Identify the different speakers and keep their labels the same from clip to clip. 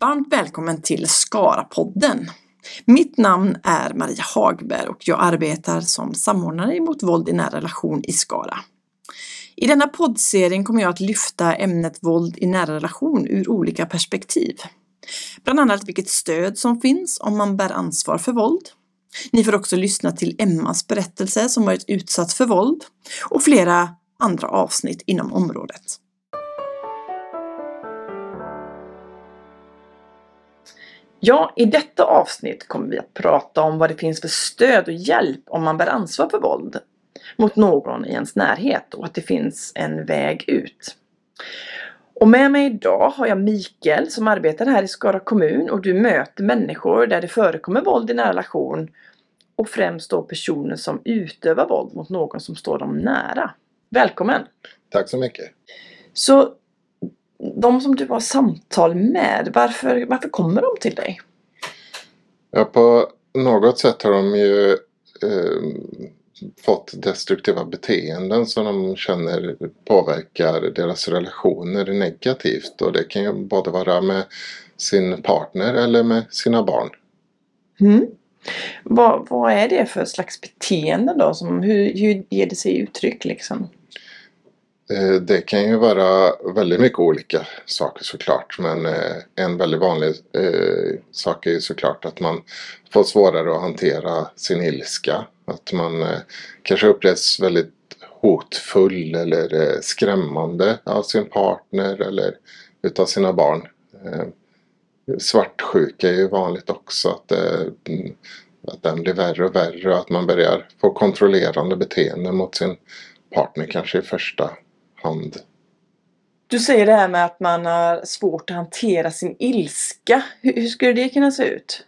Speaker 1: Varmt välkommen till Skara-podden. Mitt namn är Maria Hagberg och jag arbetar som samordnare mot våld i nära relation i Skara. I denna poddserien kommer jag att lyfta ämnet våld i nära relation ur olika perspektiv. Bland annat vilket stöd som finns om man bär ansvar för våld. Ni får också lyssna till Emmas berättelse som varit utsatt för våld och flera andra avsnitt inom området. Ja, i detta avsnitt kommer vi att prata om vad det finns för stöd och hjälp om man bär ansvar för våld mot någon i ens närhet och att det finns en väg ut. Och med mig idag har jag Mikael som arbetar här i Skara kommun och du möter människor där det förekommer våld i nära relation och främst då personer som utövar våld mot någon som står dem nära. Välkommen!
Speaker 2: Tack så mycket!
Speaker 1: Så de som du har samtal med, varför, varför kommer de till dig?
Speaker 2: Ja, på något sätt har de ju eh, fått destruktiva beteenden som de känner påverkar deras relationer negativt. Och det kan ju både vara med sin partner eller med sina barn.
Speaker 1: Mm. Vad, vad är det för slags beteende då? Som, hur, hur ger det sig uttryck liksom?
Speaker 2: Eh, det kan ju vara väldigt mycket olika saker såklart men eh, en väldigt vanlig eh, sak är ju såklart att man får svårare att hantera sin ilska. Att man kanske upplevs väldigt hotfull eller skrämmande av sin partner eller utav sina barn. Svartsjuka är ju vanligt också. Att, att den blir värre och värre och att man börjar få kontrollerande beteende mot sin partner kanske i första hand.
Speaker 1: Du säger det här med att man har svårt att hantera sin ilska. Hur, hur skulle det kunna se ut?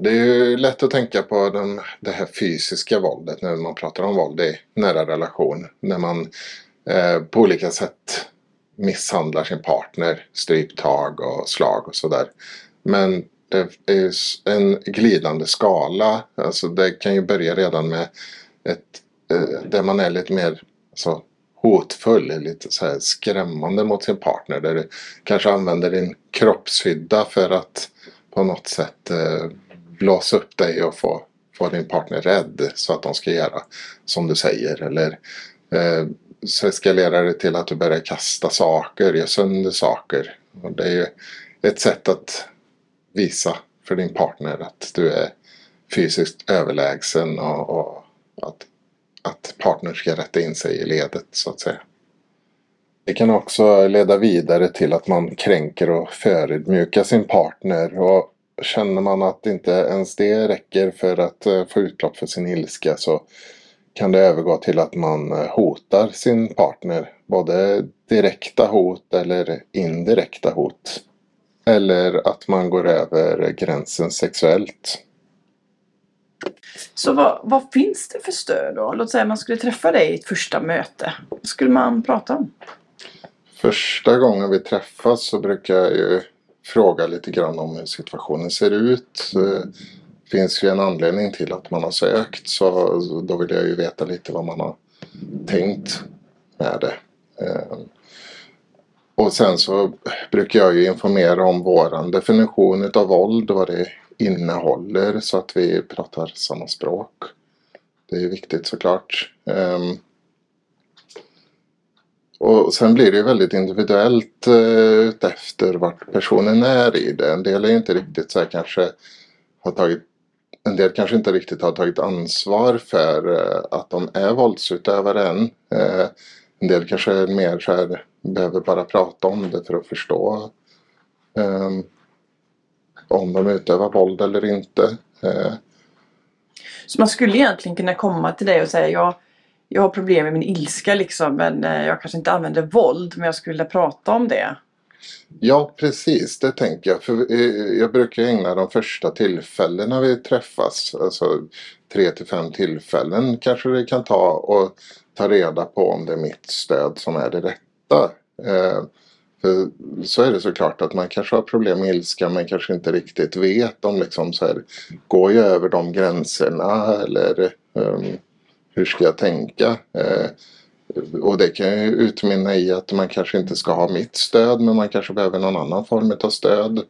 Speaker 2: Det är ju lätt att tänka på den, det här fysiska våldet när man pratar om våld i nära relation. När man eh, på olika sätt misshandlar sin partner, stryptag och slag och sådär. Men det är en glidande skala. Alltså det kan ju börja redan med ett, eh, där man är lite mer alltså, hotfull, lite så här skrämmande mot sin partner. Där du kanske använder din kroppshydda för att på något sätt eh, blåsa upp dig och få, få din partner rädd så att de ska göra som du säger. Eller eh, så eskalerar det till att du börjar kasta saker, göra sönder saker. Och det är ju ett sätt att visa för din partner att du är fysiskt överlägsen och, och att att partnern ska rätta in sig i ledet så att säga. Det kan också leda vidare till att man kränker och förödmjukar sin partner. Och känner man att inte ens det räcker för att eh, få utlopp för sin ilska så kan det övergå till att man eh, hotar sin partner. Både direkta hot eller indirekta hot. Eller att man går över gränsen sexuellt.
Speaker 1: Så vad, vad, finns det för stöd då? Låt säga man skulle träffa dig i ett första möte. Vad skulle man prata om?
Speaker 2: Första gången vi träffas så brukar jag ju fråga lite grann om hur situationen ser ut. Det finns ju en anledning till att man har sökt så då vill jag ju veta lite vad man har tänkt med det. Eh, och sen så brukar jag ju informera om våran definition utav våld, vad det innehåller så att vi pratar samma språk. Det är viktigt såklart. Um, och sen blir det ju väldigt individuellt eh, utefter vart personen är i det. En del är inte riktigt så här kanske har tagit en del kanske inte riktigt har tagit ansvar för uh, att de är våldsutövare än. Uh, eh, en del kanske är mer så här behöver bara prata om det för att förstå. Um, om de utövar våld eller inte. Eh,
Speaker 1: så man skulle egentligen kunna komma till dig och säga jag, jag har problem med min ilska liksom men eh, jag kanske inte använder våld men jag skulle vilja prata om det.
Speaker 2: Ja precis, det tänker jag. För eh, jag brukar ägna de första tillfällena vi träffas, alltså tre till fem tillfällen kanske det kan ta och ta reda på om det är mitt stöd som är det rätta. För så är det såklart att man kanske har problem med ilska men kanske inte riktigt vet om liksom så här, går jag över de gränserna eller um, hur ska jag tänka? Uh, och det kan ju utmynna i att man kanske inte ska ha mitt stöd men man kanske behöver någon annan form av stöd.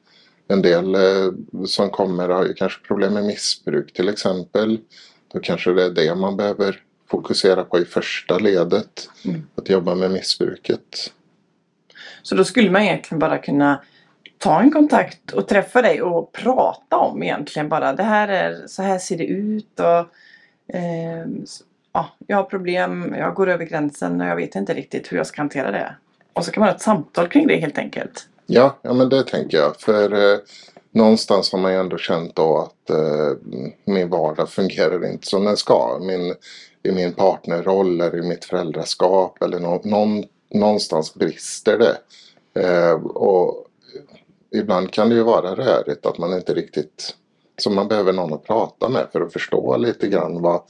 Speaker 2: En del eh, som kommer har ju kanske problem med missbruk till exempel. Då kanske det är det man behöver fokusera på i första ledet.
Speaker 1: Mm.
Speaker 2: Att jobba med missbruket.
Speaker 1: Så då skulle man egentligen bara kunna ta en kontakt och träffa dig och prata om egentligen bara det här är så här ser det ut och eh, ja, jag har problem, jag går över gränsen och jag vet inte riktigt hur jag ska hantera det. Och så kan man ha ett samtal kring det helt enkelt.
Speaker 2: Ja, ja men det tänker jag. För eh, någonstans har man ju ändå känt då att eh, min vardag fungerar inte som den ska. Min, I min partnerroll eller i mitt föräldraskap eller no någon, någonstans brister det. Eh, och ibland kan det ju vara rörigt att man inte riktigt... Så man behöver någon att prata med för att förstå lite grann vad,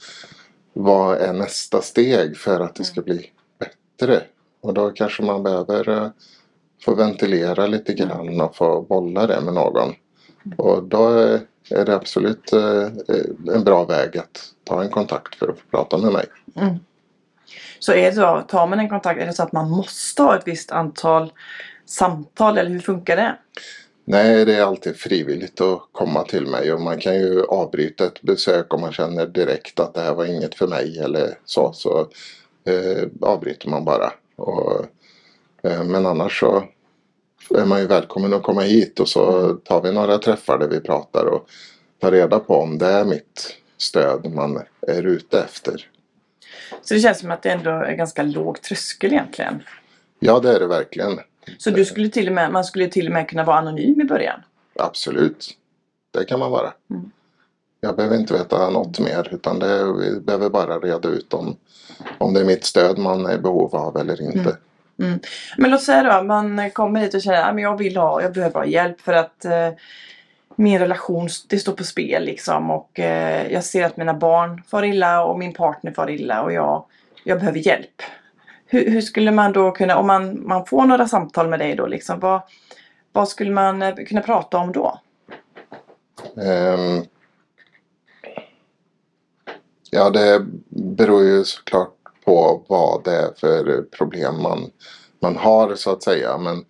Speaker 2: vad är nästa steg för att det ska bli bättre. Och då kanske man behöver eh, få ventilera lite grann och få bolla det med någon. Och då är är det absolut eh, en bra väg att ta en kontakt för att få prata med mig.
Speaker 1: Mm. Så är det så, tar man en kontakt, är det så att man måste ha ett visst antal samtal eller hur funkar det?
Speaker 2: Nej, det är alltid frivilligt att komma till mig och man kan ju avbryta ett besök om man känner direkt att det här var inget för mig eller så. Så eh, avbryter man bara. Och, eh, men annars så är man ju välkommen att komma hit och så tar vi några träffar där vi pratar och tar reda på om det är mitt stöd man är ute efter.
Speaker 1: Så det känns som att det ändå är ganska låg tröskel egentligen.
Speaker 2: Ja, det är det verkligen.
Speaker 1: Så du skulle till och med, man skulle till och med kunna vara anonym i början?
Speaker 2: Absolut. Det kan man vara.
Speaker 1: Mm.
Speaker 2: Jag behöver inte veta något mer utan det, vi behöver bara reda ut om, om det är mitt stöd man är i behov av eller inte.
Speaker 1: Mm. Men låt säga då, man kommer hit och känner att jag vill ha, jag behöver ha hjälp för att eh, min relation, det står på spel liksom och eh, jag ser att mina barn far illa och min partner far illa och jag, jag behöver hjälp. Hur, hur skulle man då kunna, om man, man får några samtal med dig då liksom, vad, vad skulle man eh, kunna prata om då?
Speaker 2: Um, ja, det beror ju såklart på vad det är för problem man, man har så att säga. Men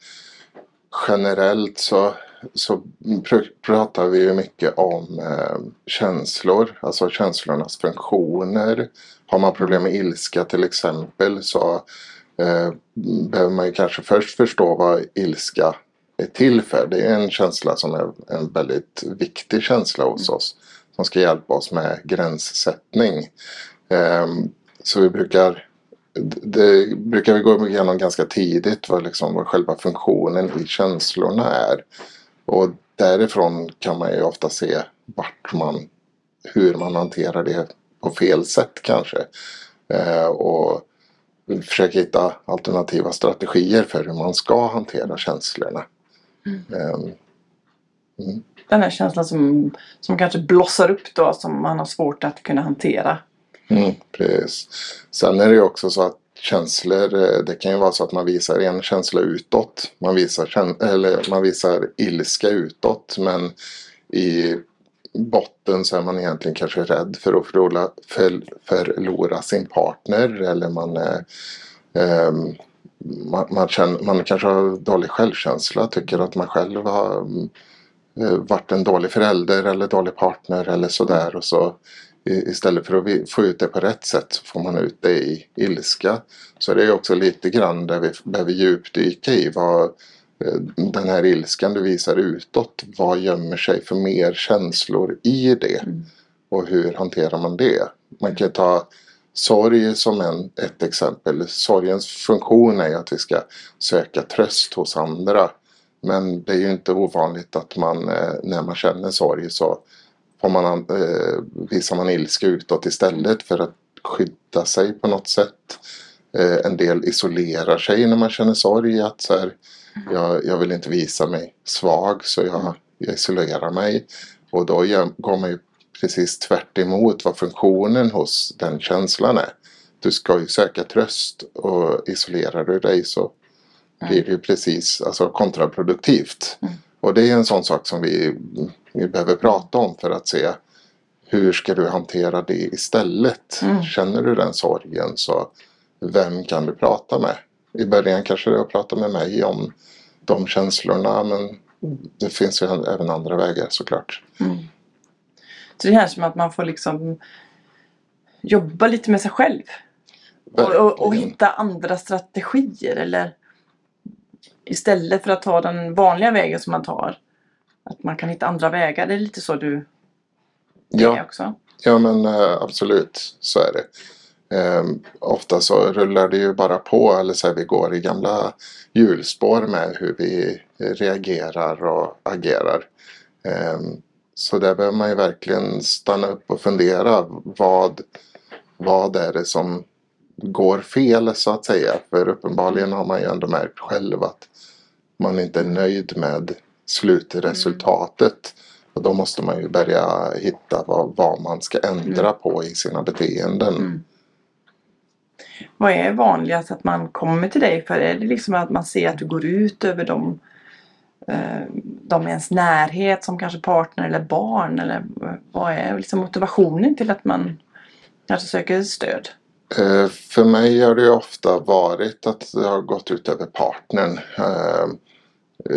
Speaker 2: generellt så, så pr- pratar vi ju mycket om eh, känslor, alltså känslornas funktioner. Har man problem med ilska till exempel så eh, behöver man ju kanske först förstå vad ilska är till för. Det är en känsla som är en väldigt viktig känsla hos oss. Som ska hjälpa oss med gränssättning. Ehm, så vi brukar det brukar vi gå igenom ganska tidigt vad, liksom, vad själva funktionen i känslorna är. Och därifrån kan man ju ofta se vart man, hur man hanterar det på fel sätt kanske. Eh, och försöka hitta alternativa strategier för hur man ska hantera känslorna. Eh,
Speaker 1: Den här känslan som, som kanske blossar upp då som man har svårt att kunna hantera.
Speaker 2: Mm, precis. Sen är det ju också så att känslor, eh, det kan ju vara så att man visar en känsla utåt. Man visar, eller man visar ilska utåt men i botten så är man egentligen kanske rädd för att förlora, för, förlora sin partner eller man är ehm, man, man, känner, man kanske har dålig självkänsla, tycker att man själv har eh, varit en dålig förälder eller dålig partner eller sådär och så istället för att få ut det på rätt sätt så får man ut det i ilska. Så det är också lite grann där vi behöver djupdyka i vad eh, den här ilskan du visar utåt, vad gömmer sig för mer känslor i det? Och hur hanterar man det? Man kan ta sorg som en, ett exempel. Sorgens funktion är att vi ska söka tröst hos andra. Men det är ju inte ovanligt att man eh, när man känner sorg så får man, an- eh, visar man ilska utåt istället för att skydda sig på något sätt. Eh, en del isolerar sig när man känner sorg. Att så här, jag, jag vill inte visa mig svag så jag, jag isolerar mig. Och då går man ju precis tvärt emot vad funktionen hos den känslan är. Du ska ju söka tröst och isolerar du dig så blir det ju precis alltså, kontraproduktivt. Och det är en sån sak som vi, vi behöver prata om för att se hur ska du hantera det istället?
Speaker 1: Mm.
Speaker 2: Känner du den sorgen så vem kan du prata med? I början kanske det är att prata med mig om de känslorna men det finns ju även andra vägar såklart.
Speaker 1: Mm. Så det känns som att man får liksom jobba lite med sig själv. Och, och, och, hitta andra strategier eller istället för att ta den vanliga vägen som man tar. Att man kan hitta andra vägar. Det är lite så du
Speaker 2: ja.
Speaker 1: är också.
Speaker 2: Ja men äh, absolut så är det. Um, ofta så rullar det ju bara på eller så här, vi går i gamla hjulspår med hur vi reagerar och agerar. Um, så där behöver man ju verkligen stanna upp och fundera. Vad, vad är det som går fel så att säga? För uppenbarligen har man ju ändå märkt själv att man inte är nöjd med slutresultatet. Och då måste man ju börja hitta vad, vad man ska ändra mm. på i sina beteenden. Mm.
Speaker 1: Vad är vanligast att man kommer till dig för? Är det liksom att man ser att du går ut över dem Eh, de i ens närhet som kanske partner eller barn? Eller vad är liksom motivationen till att man kanske söker stöd?
Speaker 2: Eh, för mig har det ofta varit att det har gått ut över partnern. Eh,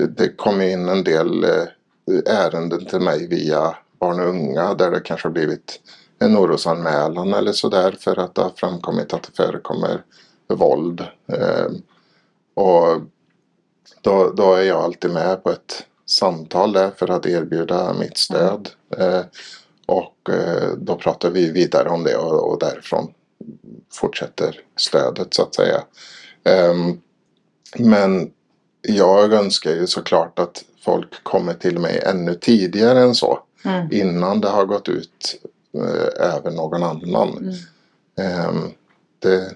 Speaker 2: det kommer in en del ärenden till mig via barn och unga där det kanske har blivit en orosanmälan eller sådär för att det har framkommit att det förekommer våld. Och då, då är jag alltid med på ett samtal där för att erbjuda mitt stöd. Eh, och eh, då pratar vi vidare om det och, och därifrån fortsätter stödet så att säga. Eh, men jag önskar ju såklart att folk kommer till mig ännu tidigare än så. Mm. Innan det har gått ut eh, över någon annan. Mm. Ehm, det,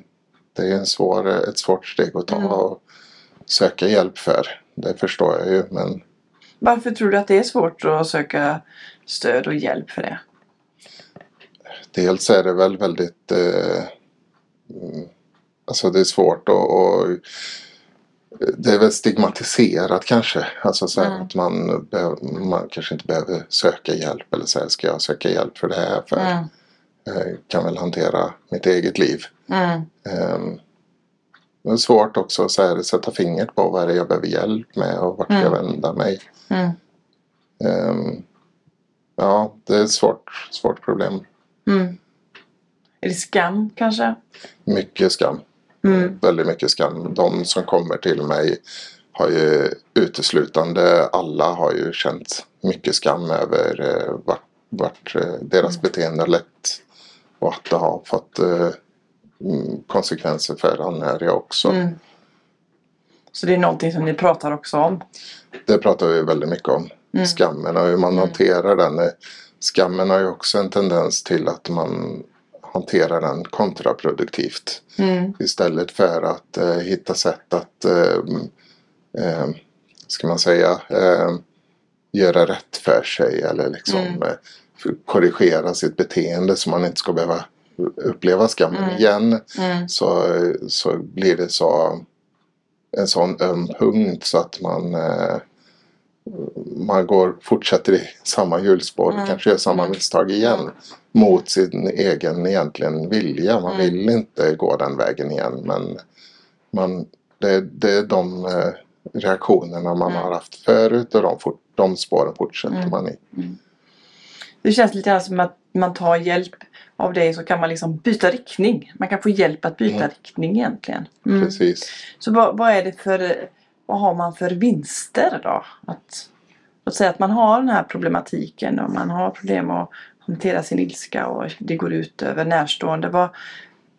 Speaker 2: det är en svår, ett svårt steg att ta. Mm. Och, söka hjälp för. Det förstår jag ju men...
Speaker 1: Varför tror du att det är svårt att söka stöd och hjälp för det?
Speaker 2: Dels är det väl väldigt... Eh, mm, alltså det är svårt att... Och, det är väl stigmatiserat kanske. Alltså så mm. att man, man kanske inte behöver söka hjälp eller säga ska jag söka hjälp för det här? För mm. jag kan väl hantera mitt eget liv. Mm. Um, det är svårt också att sätta fingret på vad det är jag behöver hjälp med och vart mm. jag vända mig. Um, ja, det är ett svårt, svårt problem.
Speaker 1: Mm. Är det skam kanske?
Speaker 2: Mycket skam. Mm. Väldigt mycket skam. De som kommer till mig har ju uteslutande, alla har ju känt mycket skam över eh, vart, vart eh, deras mm. beteende lett. Och att det har fått eh, Mm, konsekvenser för anhöriga också. Mm.
Speaker 1: Så det är någonting som ni pratar också om?
Speaker 2: Det pratar vi väldigt mycket om. Mm. Skammen och hur man mm. hanterar den. Skammen har ju också en tendens till att man hanterar den kontraproduktivt. Mm. Istället för att eh, hitta sätt att eh, ska man säga eh, göra rätt för sig eller liksom mm. eh, korrigera sitt beteende så man inte ska behöva uppleva skammen mm. igen mm. Så, så blir det så en sån öm punkt så att man eh, man går, fortsätter i samma hjulspår mm. kanske gör samma mm. misstag igen mot sin egen egentligen vilja. Man mm. vill inte gå den vägen igen men man, det, det är de eh, reaktionerna man mm. har haft förut och de, fort, de spåren fortsätter mm. man i. Mm.
Speaker 1: Det känns lite grann som att man tar hjälp av det så kan man liksom byta riktning. Man kan få hjälp att byta riktning egentligen.
Speaker 2: Precis.
Speaker 1: Så vad, vad, är det för, vad har man för vinster då? Att, låt säga att man har den här problematiken och man har problem att hantera sin ilska och det går ut över närstående. Vad,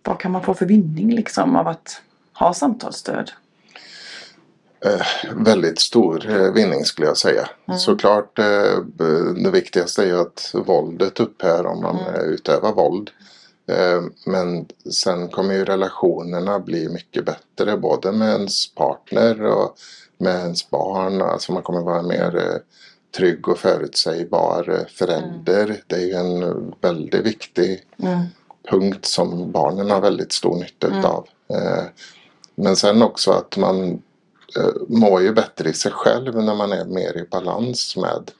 Speaker 1: vad kan man få för vinning liksom av att ha samtalsstöd?
Speaker 2: Eh, väldigt stor eh, vinning skulle jag säga. Mm. Såklart eh, det viktigaste är ju att våldet upphör om man mm. utövar våld. Eh, men sen kommer ju relationerna bli mycket bättre både med ens partner och med ens barn. Alltså man kommer vara mer eh, trygg och förutsägbar eh, förälder. Mm. Det är ju en väldigt viktig mm. punkt som barnen har väldigt stor nytta mm. av. Men sen också att man mår ju bättre i sig själv när man är mer i balans med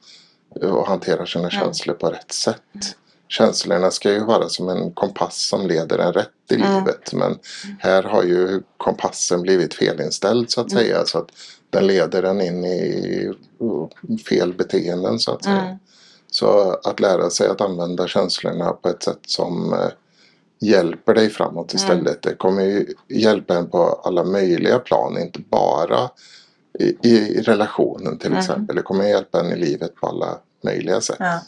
Speaker 2: och hanterar sina mm. känslor på rätt sätt. Känslorna ska ju vara som en kompass som leder en rätt i mm. livet men här har ju kompassen blivit felinställd så att mm. säga så att den leder den in i fel beteenden så att säga.
Speaker 1: Mm.
Speaker 2: Så att lära sig att använda känslorna på ett sätt som eh, hjälper dig framåt
Speaker 1: Mm.
Speaker 2: istället. Det kommer ju hjälpa en på alla möjliga plan, inte bara i, i relationen till
Speaker 1: Mm.
Speaker 2: exempel. Det kommer hjälpa en i livet på alla möjliga sätt.
Speaker 1: Ja.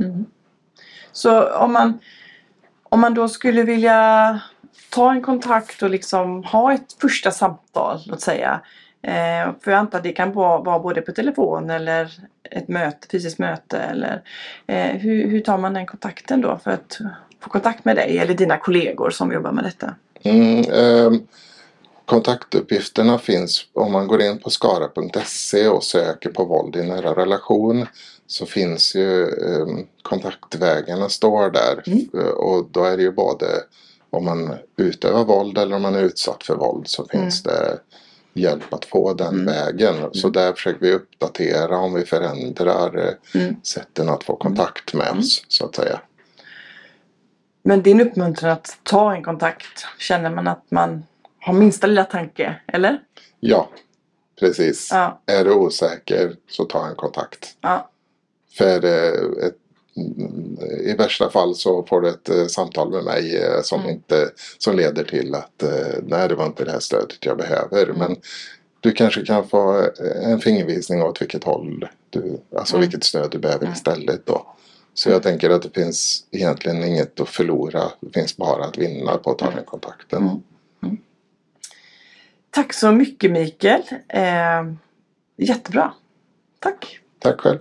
Speaker 1: Mm. Så om man, om man då skulle vilja ta en kontakt och liksom ha ett första samtal, låt säga. Eh, för jag antar att det kan vara, vara både på telefon eller ett möte, fysiskt möte. Eller, eh, hur, hur tar man den kontakten då för att få kontakt med dig eller dina kollegor som jobbar med detta?
Speaker 2: Mm, eh, kontaktuppgifterna finns om man går in på skara.se och söker på våld i nära relation så finns ju ehm, kontaktvägarna står där
Speaker 1: Mm.
Speaker 2: Eh, och då är det ju både om man utövar våld eller om man är utsatt för våld så finns det hjälp att få den
Speaker 1: Mm.
Speaker 2: vägen. Så där försöker vi uppdatera om vi förändrar eh,
Speaker 1: Mm.
Speaker 2: sätten att få kontakt med oss så att säga.
Speaker 1: Men din uppmuntran att ta en kontakt, känner man att man har minsta lilla tanke, eller?
Speaker 2: Ja, precis.
Speaker 1: Ja,
Speaker 2: Är du osäker så ta en kontakt.
Speaker 1: ja,
Speaker 2: För eh, ett, mm, i värsta fall så får du ett eh, samtal med mig eh, som,
Speaker 1: Mm.
Speaker 2: inte, som leder till att nej det var inte det här stödet jag behöver.
Speaker 1: Mm.
Speaker 2: Men du kanske kan få en fingervisning åt vilket håll du, alltså
Speaker 1: Mm.
Speaker 2: vilket stöd du behöver
Speaker 1: Mm.
Speaker 2: istället då. Så jag tänker att det finns egentligen inget att förlora. Det finns bara att vinna på att ta den kontakten.
Speaker 1: Tack så mycket Mikael. Eh, jättebra. Tack.
Speaker 2: Tack själv.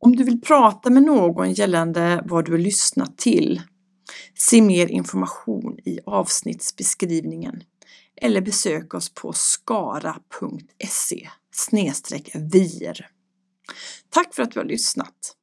Speaker 1: Om du vill prata med någon gällande vad du har lyssnat till, se mer information i avsnittsbeskrivningen eller besök oss på skara.se vir. Tack för att du har lyssnat!